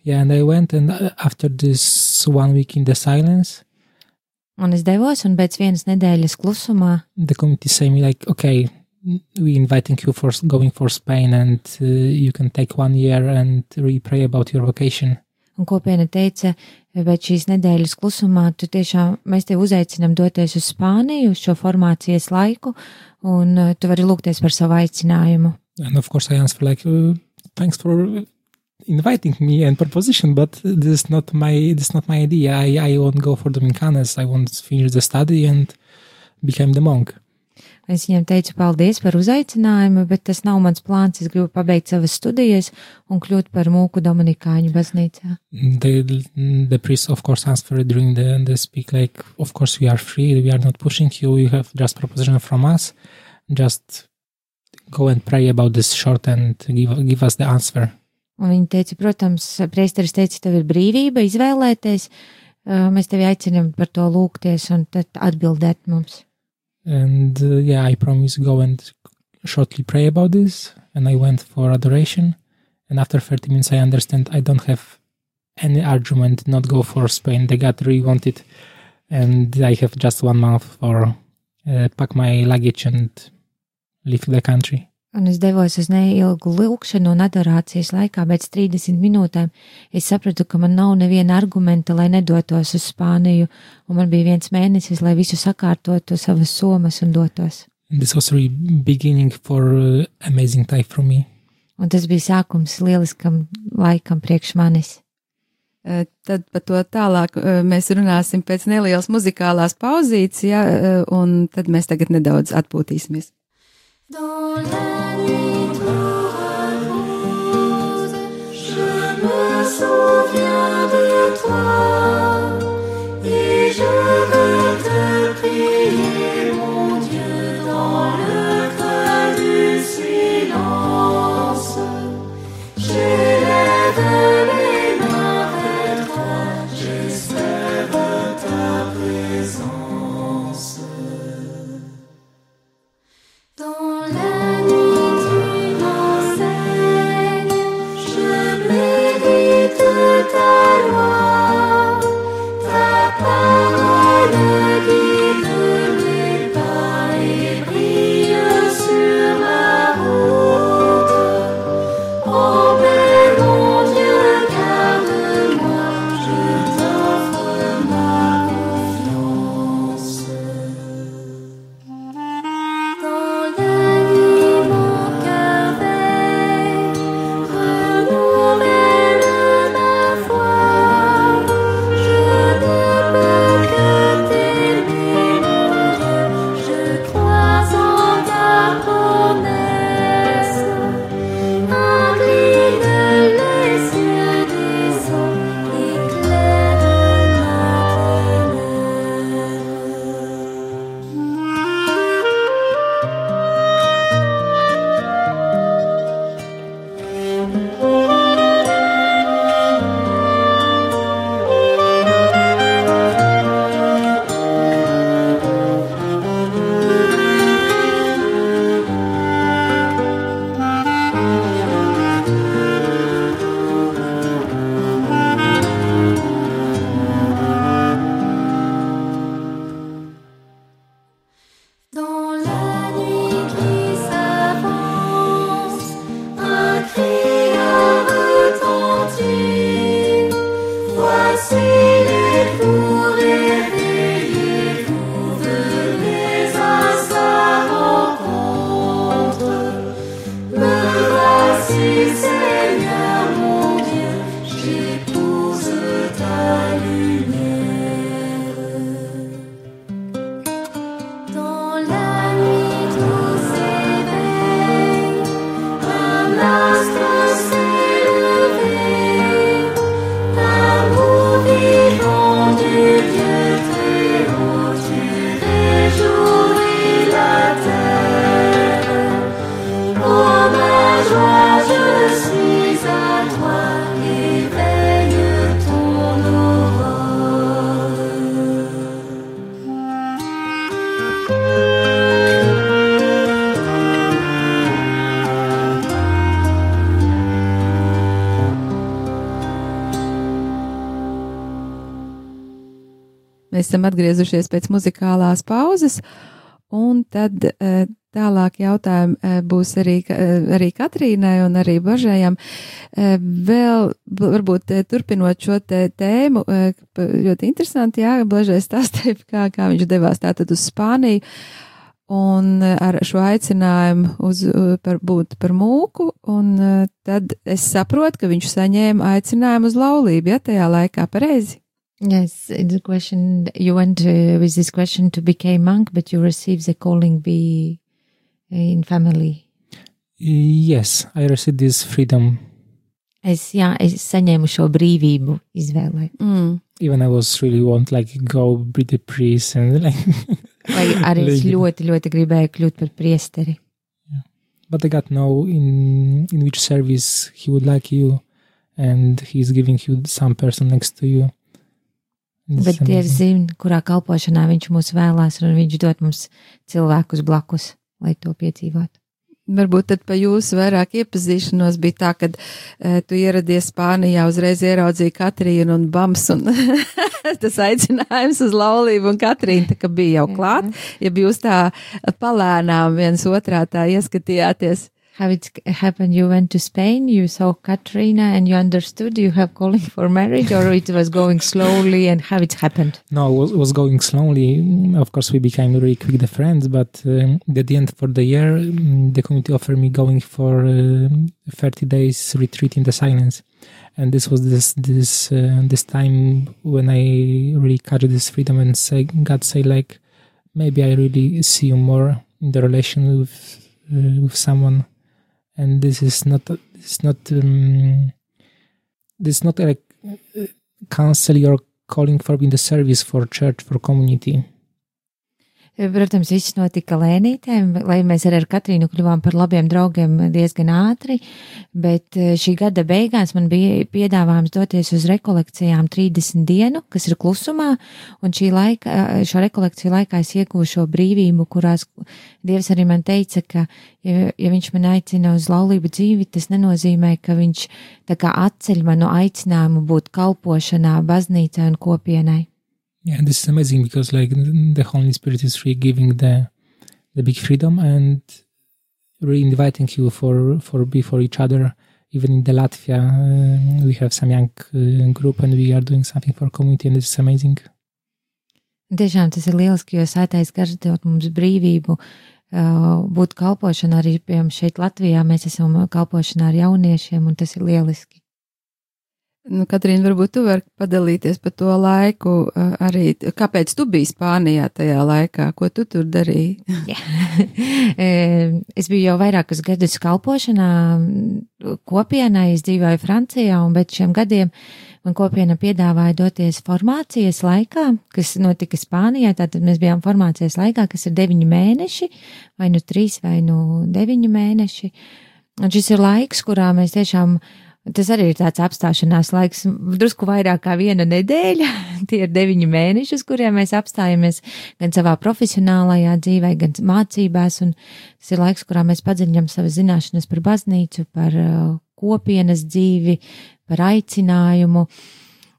Yeah, and I went, and uh, after this one week in the silence, Un es devos, un pēc vienas nedēļas klusumā the community say me like, okay, we inviting you for going for Spain, and uh, you can take one year and really pray about your vocation. Un kopiena teica, pēc šīs nedēļas klusumā, tu tiešām mēs tevi uzaicinām doties uz Spāniju uz šo formācijas laiku, un uh, tu vari lūgties par savu aicinājumu. And of course, I answer like, uh, thanks for inviting me and proposition, but this is not my this is not my idea. I I won't go for Dominicanes. I want to finish the study and become the monk. Es viņam teicu paldies par uzaicinājumu, bet tas nav mans plāns. Es gribu pabeigt savas studijas un kļūt par mūku Dominikāņu baznīcā. The the priest of course answered during the the speak like, of course we are free. We are not pushing you. You have just proposition from us. Just go and pray about this short and give give us the answer. Un viņi teica, protams, priesteris teica, tev ir brīvība izvēlēties, mēs tevi aicinām par to lūgties un tad atbildēt mums. And uh, yeah, I promised go and shortly pray about this. And I went for adoration. And after 30 minutes, I understand I don't have any argument not go for Spain. The God really wanted, and I have just one month for uh, pack my luggage and leave the country. Un es devos uz neilgu lūkšanu un adorācijas laikā, pēc 30 minūtēm. Es sapratu, ka man nav neviena argumenta, lai nedotos uz Spāniju, un man bija viens mēnesis, lai visu sakārtotu savas somas un dotos. This was really beginning for uh, amazing time for me. Un tas bija sākums lieliskam laikam priekš manis. Eh, Tad par to tālāk eh, mēs runāsim pēc nelielas muzikālās pauzītes, ja, eh, un tad mēs tagad nedaudz atpūtīsimies. Dans la esam atgriezušies pēc muzikālās pauzes, un tad eh, tālāk jautājumi eh, būs arī, eh, arī Katrīnai un arī Bažējam. Vēl varbūt turpinot šo te tēmu, ļoti interesanti, jā, Bažējs stāstīja, kā, kā viņš devās tātad uz Spāniju. Un ar šo aicinājumu uz, par būt par mūku, un tad es saprotu, ka viņš saņēma aicinājumu uz laulību, ja tajā laikā pareizi. Yes, the question you went uh, with this question to become monk, but you received the calling be in family. Yes, I received this freedom. Es, jā, es saņēmu šo brīvību izvēlēt. Mm. Even I was really want like go be the priest and like. Vai arī es Like- ļoti, ļoti gribēju kļūt par priesteri. but I got know in in which service he would like you, and he's giving you some person next to you. Bet amazing. zina, kurā kalpošanā viņš mūs vēlās, un viņš dod mums cilvēkus blakus, lai to piedzīvotu. Varbūt tad pa jūsu vairāk iepazīšanos bija tā, ka e, tu ieradies Spānijā, uzreiz ieraudzīji Katrīnu un Bams, un tas aicinājums uz laulību, un Katrīna tā kā bija jau klāt, ja jūs tā palēnām viens otrā tā ieskatījāties. How it happened? You went to Spain, you saw Katrina, and you understood you have calling for marriage, or it was going slowly, and how it happened? No, it was, going slowly. Mm, Of course, we became really quick the friends, but um, at the end for the year, mm, the community offered me going for um 30 days retreat in the silence, and this was this this uh, this time when I really catch this freedom and say God say like maybe I really see you more in the relation with uh, with someone, and this is not it's not um, this is not like uh, counsel you're calling for in the service for church for community Protams, viss notika lēnītēm, lai mēs arī ar Katrīnu kļuvām par labiem draugiem diezgan ātri, bet eh, šī gada beigās man bija piedāvājums doties uz rekolekcijām 30 dienu, kas ir klusumā, un šī laika, eh, šo rekolekciju laikā es iegūšu šo brīvību, kurās Dievs arī man teica, ka, ja, ja viņš man aicina uz laulību dzīvi, tas nenozīmē, ka viņš tā kā atceļ manu aicinājumu būt kalpošanā, baznīcai un kopienai. Yeah this is amazing because like the holy spirit is really giving the the big freedom and really inviting you for for be for each other even in the latvia uh, we have some young uh, group and we are doing something for community and this is amazing Tiešām tas ir lieliski, jo sētais gars dod mums brīvību uh, būt kalpošanā arī, piemēram, šeit Latvijā. Mēs esam kalpošanā ar jauniešiem, un tas ir lieliski. Nu, Katrīna, varbūt tu vari padalīties par to laiku uh, arī, kāpēc tu biji Spānijā tajā laikā, ko tu tur darīji? Es biju jau vairākus gadus kalpošanā kopienai, es dzīvoju Francijā, un pēc šiem gadiem man kopiena piedāvāja doties formācijas laikā, kas notika Spānijā. Tātad mēs bijām formācijas laikā, kas ir deviņi mēneši, vai nu trīs, vai nu deviņi mēneši. Un šis ir laiks, kurā mēs tiešām Tas arī ir tāds apstāšanās laiks, drusku vairāk kā viena nedēļa. Tie ir deviņi mēneši, uz kuriem mēs apstājamies gan savā profesionālajā dzīvē, gan mācībās. Un tas ir laiks, kurā mēs padziļinām savas zināšanas par baznīcu, par uh, kopienas dzīvi, par aicinājumu.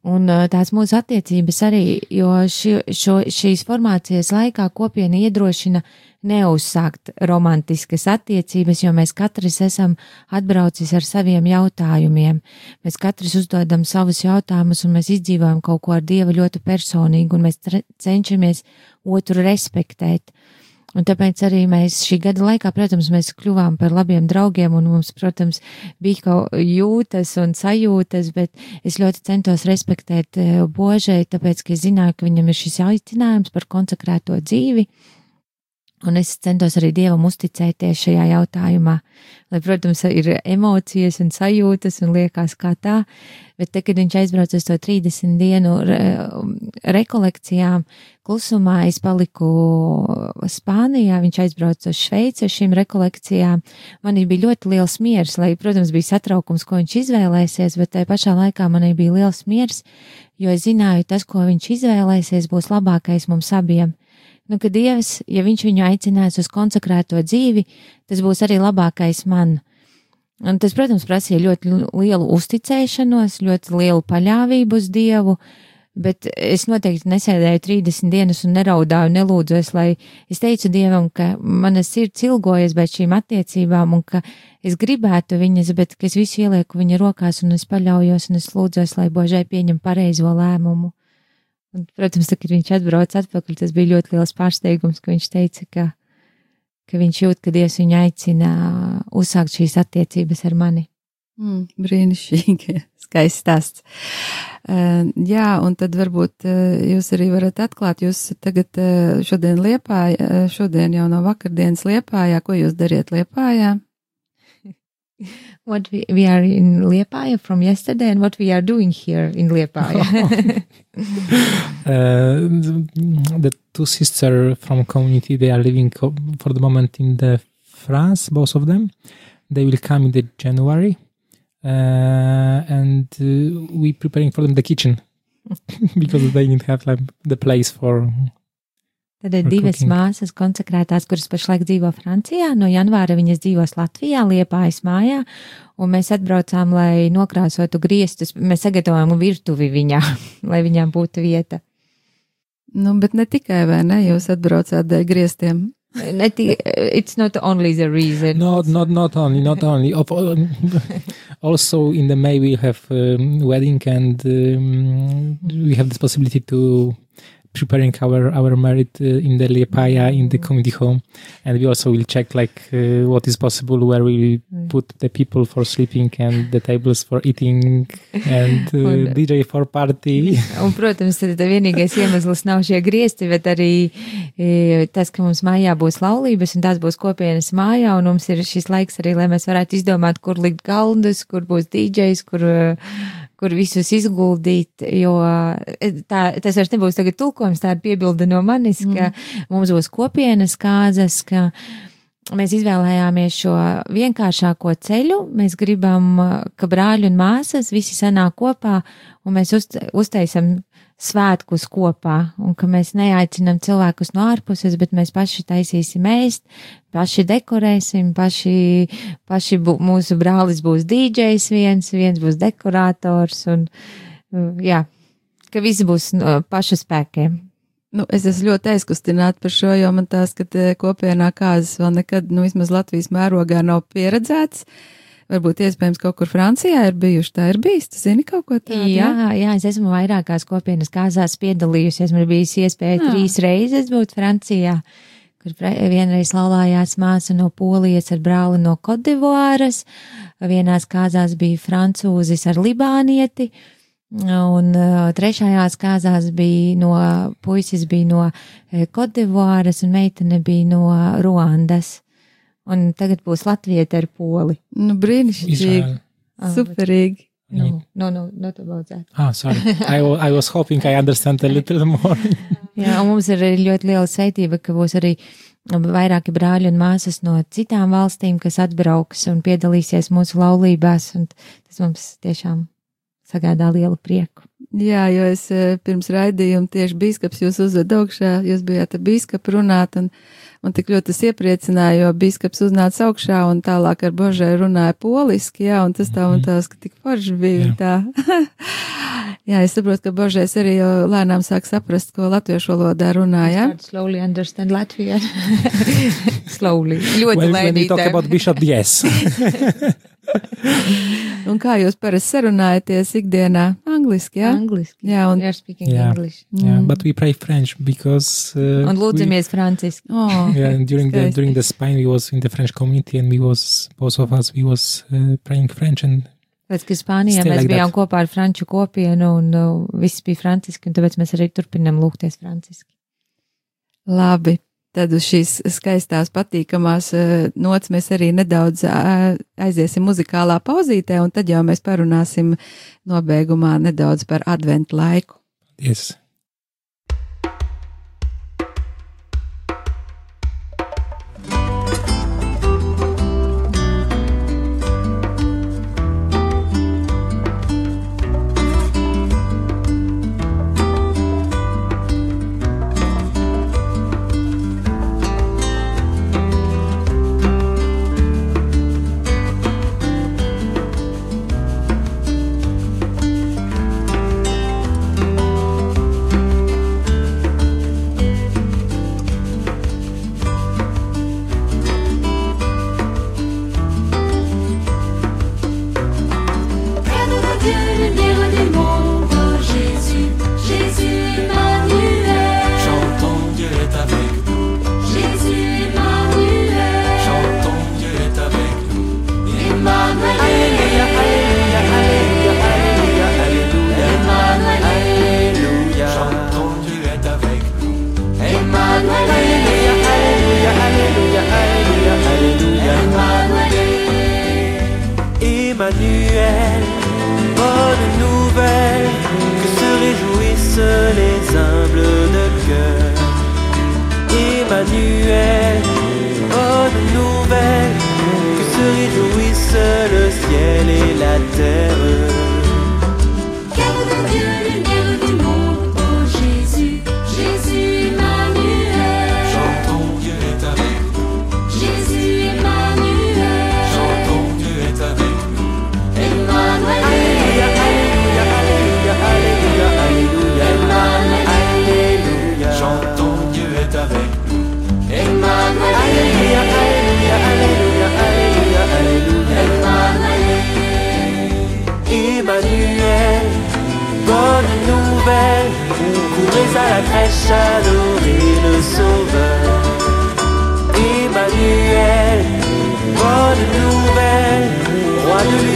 Un uh, tās mūsu attiecības arī, jo ši, šo, šīs formācijas laikā kopiena iedrošina neuzsākt romantiskas attiecības, jo mēs katrs esam atbraucis ar saviem jautājumiem. Mēs katrs uzdodam savus jautājumus, un mēs izdzīvojam kaut ko ar Dievu ļoti personīgi, un mēs cenšamies otru respektēt. Un tāpēc arī mēs šī gada laikā, protams, mēs kļuvām par labiem draugiem, un mums, protams, bija kaut jūtas un sajūtas, bet es ļoti centos respektēt eh, Božai, tāpēc, ka es zināju, ka viņam ir šis aicinājums par konsekrēto dzīvi. Un es centos arī Dievam uzticēties šajā jautājumā, lai, protams, ir emocijas un sajūtas un liekas kā tā, bet te, kad viņš aizbrauca uz to 30 dienu re, rekolekcijām, klusumā es paliku Spānijā, viņš aizbrauca uz Šveici uz šīm rekolekcijām. Man bija ļoti liels miers, lai, protams, bija satraukums, ko viņš izvēlēsies, bet tajā pašā laikā man bija liels miers, jo es zināju, tas, ko viņš izvēlēsies, būs labākais mums abiem. Nu, ka Dievs, ja viņš viņu aicinās uz konsekrēto dzīvi, tas būs arī labākais man. Un tas, protams, prasīja ļoti lielu uzticēšanos, ļoti lielu paļāvību uz Dievu, Bet es noteikti nesēdēju 30 dienas un neraudāju, nelūdzos, lai es teicu Dievam, ka mana sirds ilgojas pēc šīm attiecībām un ka es gribētu viņas, bet ka es visu ielieku viņa rokās un es paļaujos un es lūdzos, lai Božai pieņem pareizo lēmumu. Un, protams, tad, kad viņš atbrauc atpakaļ, tas bija ļoti liels pārsteigums, ka viņš teica, ka, ka viņš jūt, ka Dievs viņu aicina uzsākt šīs attiecības ar mani. Mm, brīnišķīgi, skaists stāsts. Uh, jā, un tad varbūt uh, jūs arī varat atklāt, jūs tagad uh, šodien liepājā, uh, šodien jau no vakardienas liepājā, ko jūs dariet liepājā? What we, we are in Liepāja from yesterday and what we are doing here in Liepāja. Uh, the two sisters from community they are living for the moment in the France both of them. They will come in the January. Uh, and uh, we preparing for them the kitchen. Because they need to have like the place for Tad ir divas cooking. māsas konsekrētās, kuras pašlaik dzīvo Francijā. No janvāra viņas dzīvos Latvijā, Liepājas mājā, un mēs atbraucām, lai nokrāsotu griestus. Mēs sagatavojam virtuvi viņā, lai viņām būtu vieta. Nu, bet ne tikai, vai ne, jūs atbraucāt dēļ griestiem. It's not only the reason. not not not only not only of also in the May we have um, wedding and um, we have this possibility to preparing our our married uh, in the Liepaya in the community home. And we also will check like uh, what is possible where we put the people for sleeping and the tables for eating and uh, Un- DJ for party. Un, protams, tad vienīgais iemesls nav šie griezti, bet arī e, tas, ka mums mājā būs laulības un tās būs kopienas mājā, un mums ir šis laiks arī, lai mēs varētu izdomāt, kur likt galdus, kur būs DJs, kur, e, kur visus izguldīt, jo e, tā, tas vairs nebūs tagad tulkojums, tā ir piebilde no manis, ka mums būs kopienas kāzas, ka mēs izvēlējāmies šo vienkāršāko ceļu. Mēs gribam, ka brāļi un māsas visi sanāk kopā un mēs uz, uztaisam svētkus kopā, un ka mēs neaicinām cilvēkus no ārpuses, bet mēs paši taisīsim ēst, paši dekorēsim, paši, paši bū, mūsu brālis būs DJs viens, viens būs dekorators, un uh, jā, ka visi būs no pašu spēkiem. Nu, es esmu ļoti aizkustināta par šo, jo man tās, ka kopienā kāzas vēl nekad, nu, vismaz Latvijas mērogā nav pieredzēts. Varbūt iespējams kaut kur Francijā ir bijuši, tā ir bijis, tu zini kaut ko tādu? Jā, jā, es esmu vairākās kopienas kāzās piedalījusies. Man bijis iespēja Jā. trīs reizes būt Francijā, kur vienreiz laulājās māsa no Polijas ar brāli no Kodivāras, vienās kāzās bija francūzis ar libānieti, un uh, trešajās kāzās bija no, puisis bija no eh, Kodivāras un meitene bija no Ruandas. Un tagad būs Latvieta ar poli. Nu, brīnišķīgi. Ah, superīgi. Nu, nu, nu, nu, tu baudzētu. ah sorry I, I was hoping I understand a little more Jā, un mums ir ļoti liela sveitība, ka būs arī vairāki brāļi un māsas no citām valstīm, kas atbrauks un piedalīsies mūsu laulībās, un tas mums tiešām sagādā lielu prieku. Jā, jo es eh, pirms raidījuma tieši bīskaps jūs uzved augšā, jūs bijāt ar bīskapu runāt, un man tik ļoti tas iepriecināja, jo bīskaps uznāca augšā un tālāk ar Božai runāja poliski, jā, un tas tā un tās, ka tik forši bija un tā. jā, es saprotu, ka Božais arī jau lēnām sāk saprast, ko latviešu valodā runā, jā. Start slowly understand Latviju. slowly. Ļoti when, when we talk lēnītēm. about bishop yes Un kā jūs parasti sarunājaties ikdienā? Angliski, jā? Angliski. Jā, un, We are speaking Yeah. English. yeah but we pray French because uh, Un we- lūdzamies franciski. oh, yeah during the during the Spain we was in the French community and we was both of us we was uh, praying French and Pēc, ka Spānijā Still mēs like bijām that. kopā ar franču kopienu un uh, viss bija franciski, un tāpēc mēs arī turpinam lūgties franciski. Labi, tad uz šīs skaistās, patīkamās uh, nots mēs arī nedaudz uh, aiziesim muzikālā pauzītē, un tad jau mēs parunāsim nobeigumā nedaudz par adventu laiku. yes es. Nouvelle, que se réjouissent le ciel et la terre. Adorer le Sauveur. Emmanuel, bonne nouvelle, roi de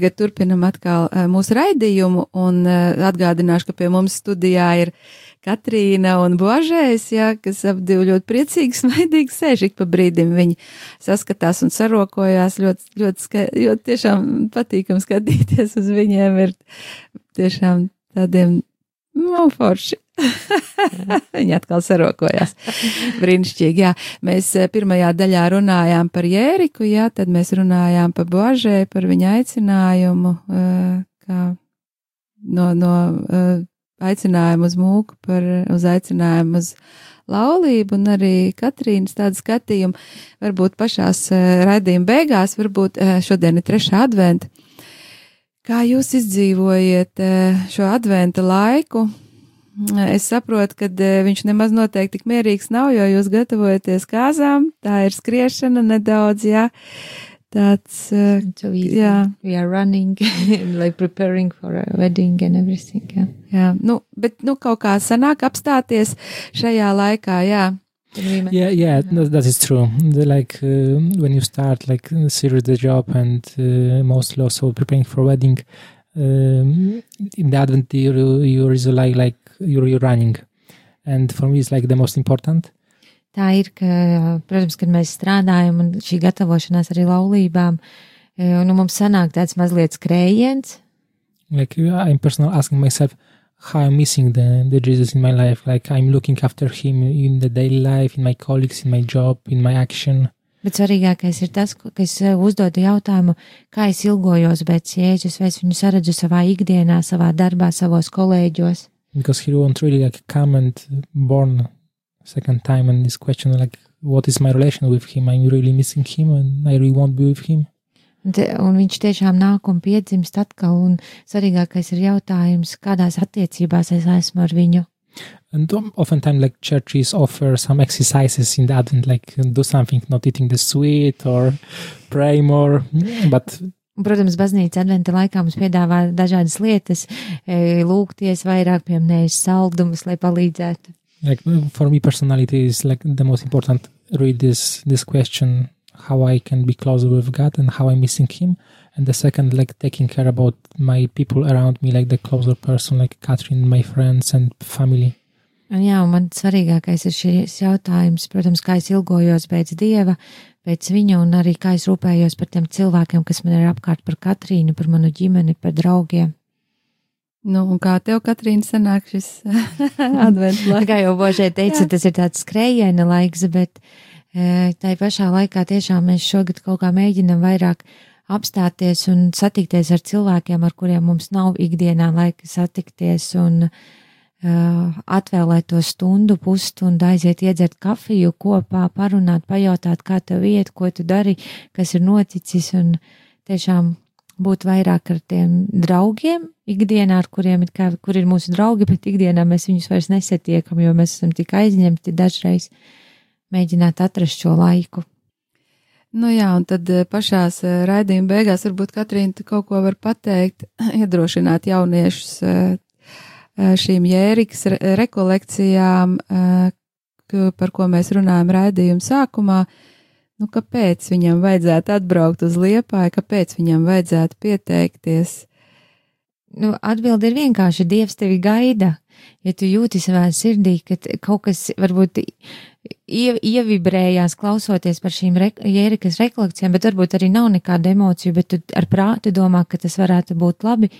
tagad turpinam atkal uh, mūsu raidījumu un uh, atgādināšu, ka pie mums studijā ir Katrīna un Božēs, jā, kas ap divi ļoti priecīgi, smaidīgi sēž ik pa brīdim. Viņi saskatās un sarokojās ļoti, ļoti, ska, ļoti tiešām patīkam skatīties uz viņiem ir tiešām tādiem, nu, forši. Viņi atkal sarokojās. Brīnišķīgi, jā. Mēs eh, pirmajā daļā runājām par Jēriku, jā, tad mēs runājām par Božē, par viņa aicinājumu, eh, kā no, no eh, aicinājumu uz mūku, par, uz aicinājumu uz laulību un arī Katrīnas tādu skatījumu. Varbūt pašās raidījuma beigās, varbūt šodien ir trešā adventa. Kā jūs izdzīvojiet šo adventa laiku? Es saprotu, ka viņš nemaz noteikti tik mierīgs nav, jo jūs gatavojaties kāzām, tā ir skriešana nedaudz, jā. Tāds, uh, So we, jā, we are running, like preparing for a wedding and everything. Yeah. jā, nu, bet, nu, kaut kā sanāk apstāties šajā laikā, jā. Yeah, yeah, that, that is true. The, like uh, when you start like serious the job and uh, mostly also preparing for wedding, um, in the Advent year you, you really like like you're, you're running, and for me it's like the most important. Tā ir, ka, protams, kad mēs strādājam un šī gatavošanās arī laulībām, eh, nu, mums sanāk tāds mazliet skrējiens, Like I'm personally asking myself how I'm missing the the Jesus in my life. Like I'm looking after him in the daily life, in my colleagues, in my job, in my action. bet svarīgākais ir tas, ka es sev uzdodu jautājumu, kā es ilgojos pēc Jēzus, vai es viņu saredzu savā ikdienā, savā darbā, savos kolēģos. Because he won't really like come and born second time and this question like what is my relation with him? I'm really missing him and i really won't be with him. Te, un viņš tiešām nāk un piedzimst atkal, un svarīgākais ir jautājums, kādās attiecībās es esmu ar viņu. and oftentimes like churches offer some exercises in the advent like do something not eating the sweet or pray more. But protams, baznīca adventa laikā mums piedāvā dažādas lietas, e, lūgties vairāk, pieminējuši saldumus, lai palīdzētu. like for me personality is like the most important read this this question how i can be closer with god and how i'm missing him and the second like taking care about my people around me like the closer person like catherine my friends and family Un, jā, un man svarīgākais ir šis jautājums, protams, kā es ilgojos pēc dieva, pēc viņa, un arī kā es rūpējos par tiem cilvēkiem, kas man ir apkārt, par Katrīnu, par manu ģimeni, par draugiem. Nu, un kā tev, Katrīna, sanāk šis advents laiks? Kā jau Božē teica, tas ir tāds skrējiena laiks, bet e, tai pašā laikā tiešām mēs šogad kaut kā mēģinam vairāk apstāties un satikties ar cilvēkiem, ar kuriem mums nav ikdienā laika satikties un uh, atvēlēt to stundu, pusstundu, aiziet iedzert kafiju kopā, parunāt, pajautāt, kā tev iet, ko tu dari, kas ir noticis un tiešām būt vairāk ar tiem draugiem ikdienā, ar kuriem ir, kā, kur ir mūsu draugi, bet ikdienā mēs viņus vairs nesatiekam, jo mēs esam tik aizņemti dažreiz mēģināt atrast šo laiku. Nu jā, un tad eh, pašās eh, raidījuma beigās varbūt Katrīna kaut ko var pateikt, iedrošināt jauniešus eh, šīm jērikas rekolekcijām, par ko mēs runājam raidījuma sākumā. Nu, kāpēc viņam vajadzētu atbraukt uz Liepāju, kāpēc viņam vajadzētu pieteikties? Nu, atbildi ir vienkārši Dievs tevi gaida. Ja tu jūti savā sirdī, ka kaut kas varbūt ie, ievibrējās klausoties par šīm re, jērikas rekolekcijām, bet varbūt arī nav nekāda emocija, bet tu ar prātu domā, ka tas varētu būt labi.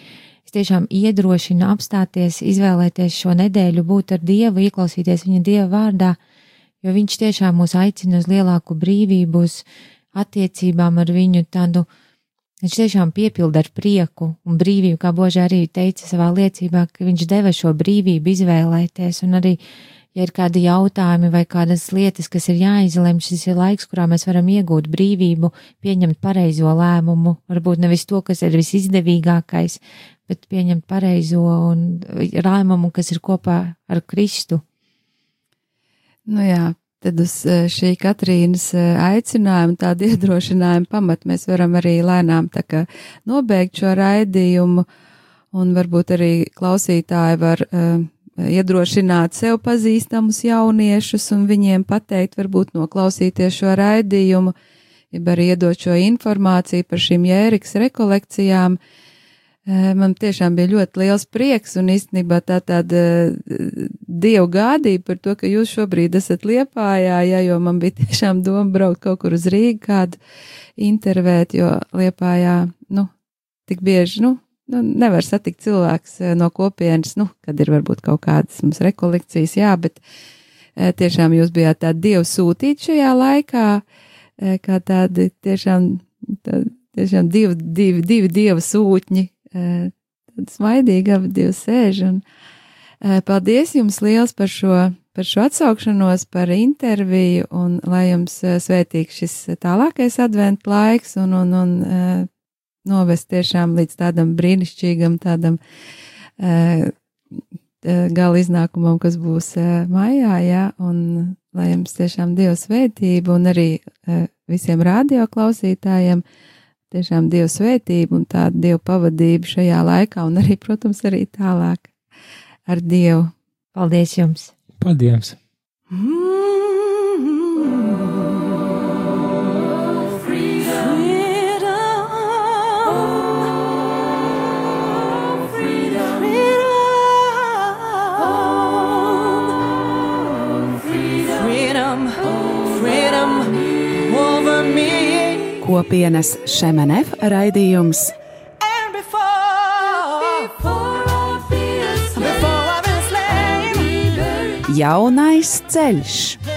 Es tiešām iedrošinu apstāties, izvēlēties šo nedēļu, būt ar Dievu, ieklausīties viņa Dieva vārdā, jo viņš tiešām mūs aicina uz lielāku brīvību, uz attiecībām ar viņu tādu. Viņš tiešām piepilda ar prieku un brīvību, kā Božā arī teica savā liecībā, ka viņš deva šo brīvību izvēlēties un arī ja ir kādi jautājumi vai kādas lietas, kas ir jāizlemj, šis ir laiks, kurā mēs varam iegūt brīvību, pieņemt pareizo lēmumu, varbūt nevis to, kas ir visizdevīgākais, bet pieņemt pareizo un lēmumu, kas ir kopā ar Kristu. Nu jā, tad uz eh, šī Katrīnas eh, aicinājuma, tāda iedrošinājuma pamat mēs varam arī lēnām tā kā nobeigt šo raidījumu, un varbūt arī klausītāji var uh, iedrošināt sev pazīstamus jauniešus un viņiem pateikt, varbūt noklausīties šo raidījumu, jeb arī iedot šo informāciju par šīm jēriks rekolekcijām. Eh, man tiešām bija ļoti liels prieks un īstenībā tā tāda eh, dievu gādība par to, ka jūs šobrīd esat Liepājā, ja, jo man bija tiešām doma braukt kaut kur uz Rīgu kādu intervēt, jo Liepājā, nu, tik bieži, nu, nu, nevar satikt cilvēks eh, no kopienas, nu, kad ir varbūt kaut kādas mums rekolekcijas, jā, bet eh, tiešām jūs bijāt tādi dievu sūtīti šajā laikā, eh, kā tādi tiešām, tā, tiešām divi, divi, divi dievu sūtņi, tādi smaidīgi abi divi sēž, un paldies jums liels par šo, par šo atsaukšanos, par interviju, un lai jums svētīgs šis tālākais advent laiks, un, un, un novest tiešām līdz tādam brīnišķīgam, tādam gala iznākumam, kas būs maijā, jā, un lai jums tiešām Dieva svētība un arī visiem radio klausītājiem tiešām Dieva svētība un tāda Dieva pavadība šajā laikā un arī, protams, arī tālāk ar Dievu. Paldies jums! Paldies! Mm. Kopienas Šemenev raidījums. Jaunais ceļš.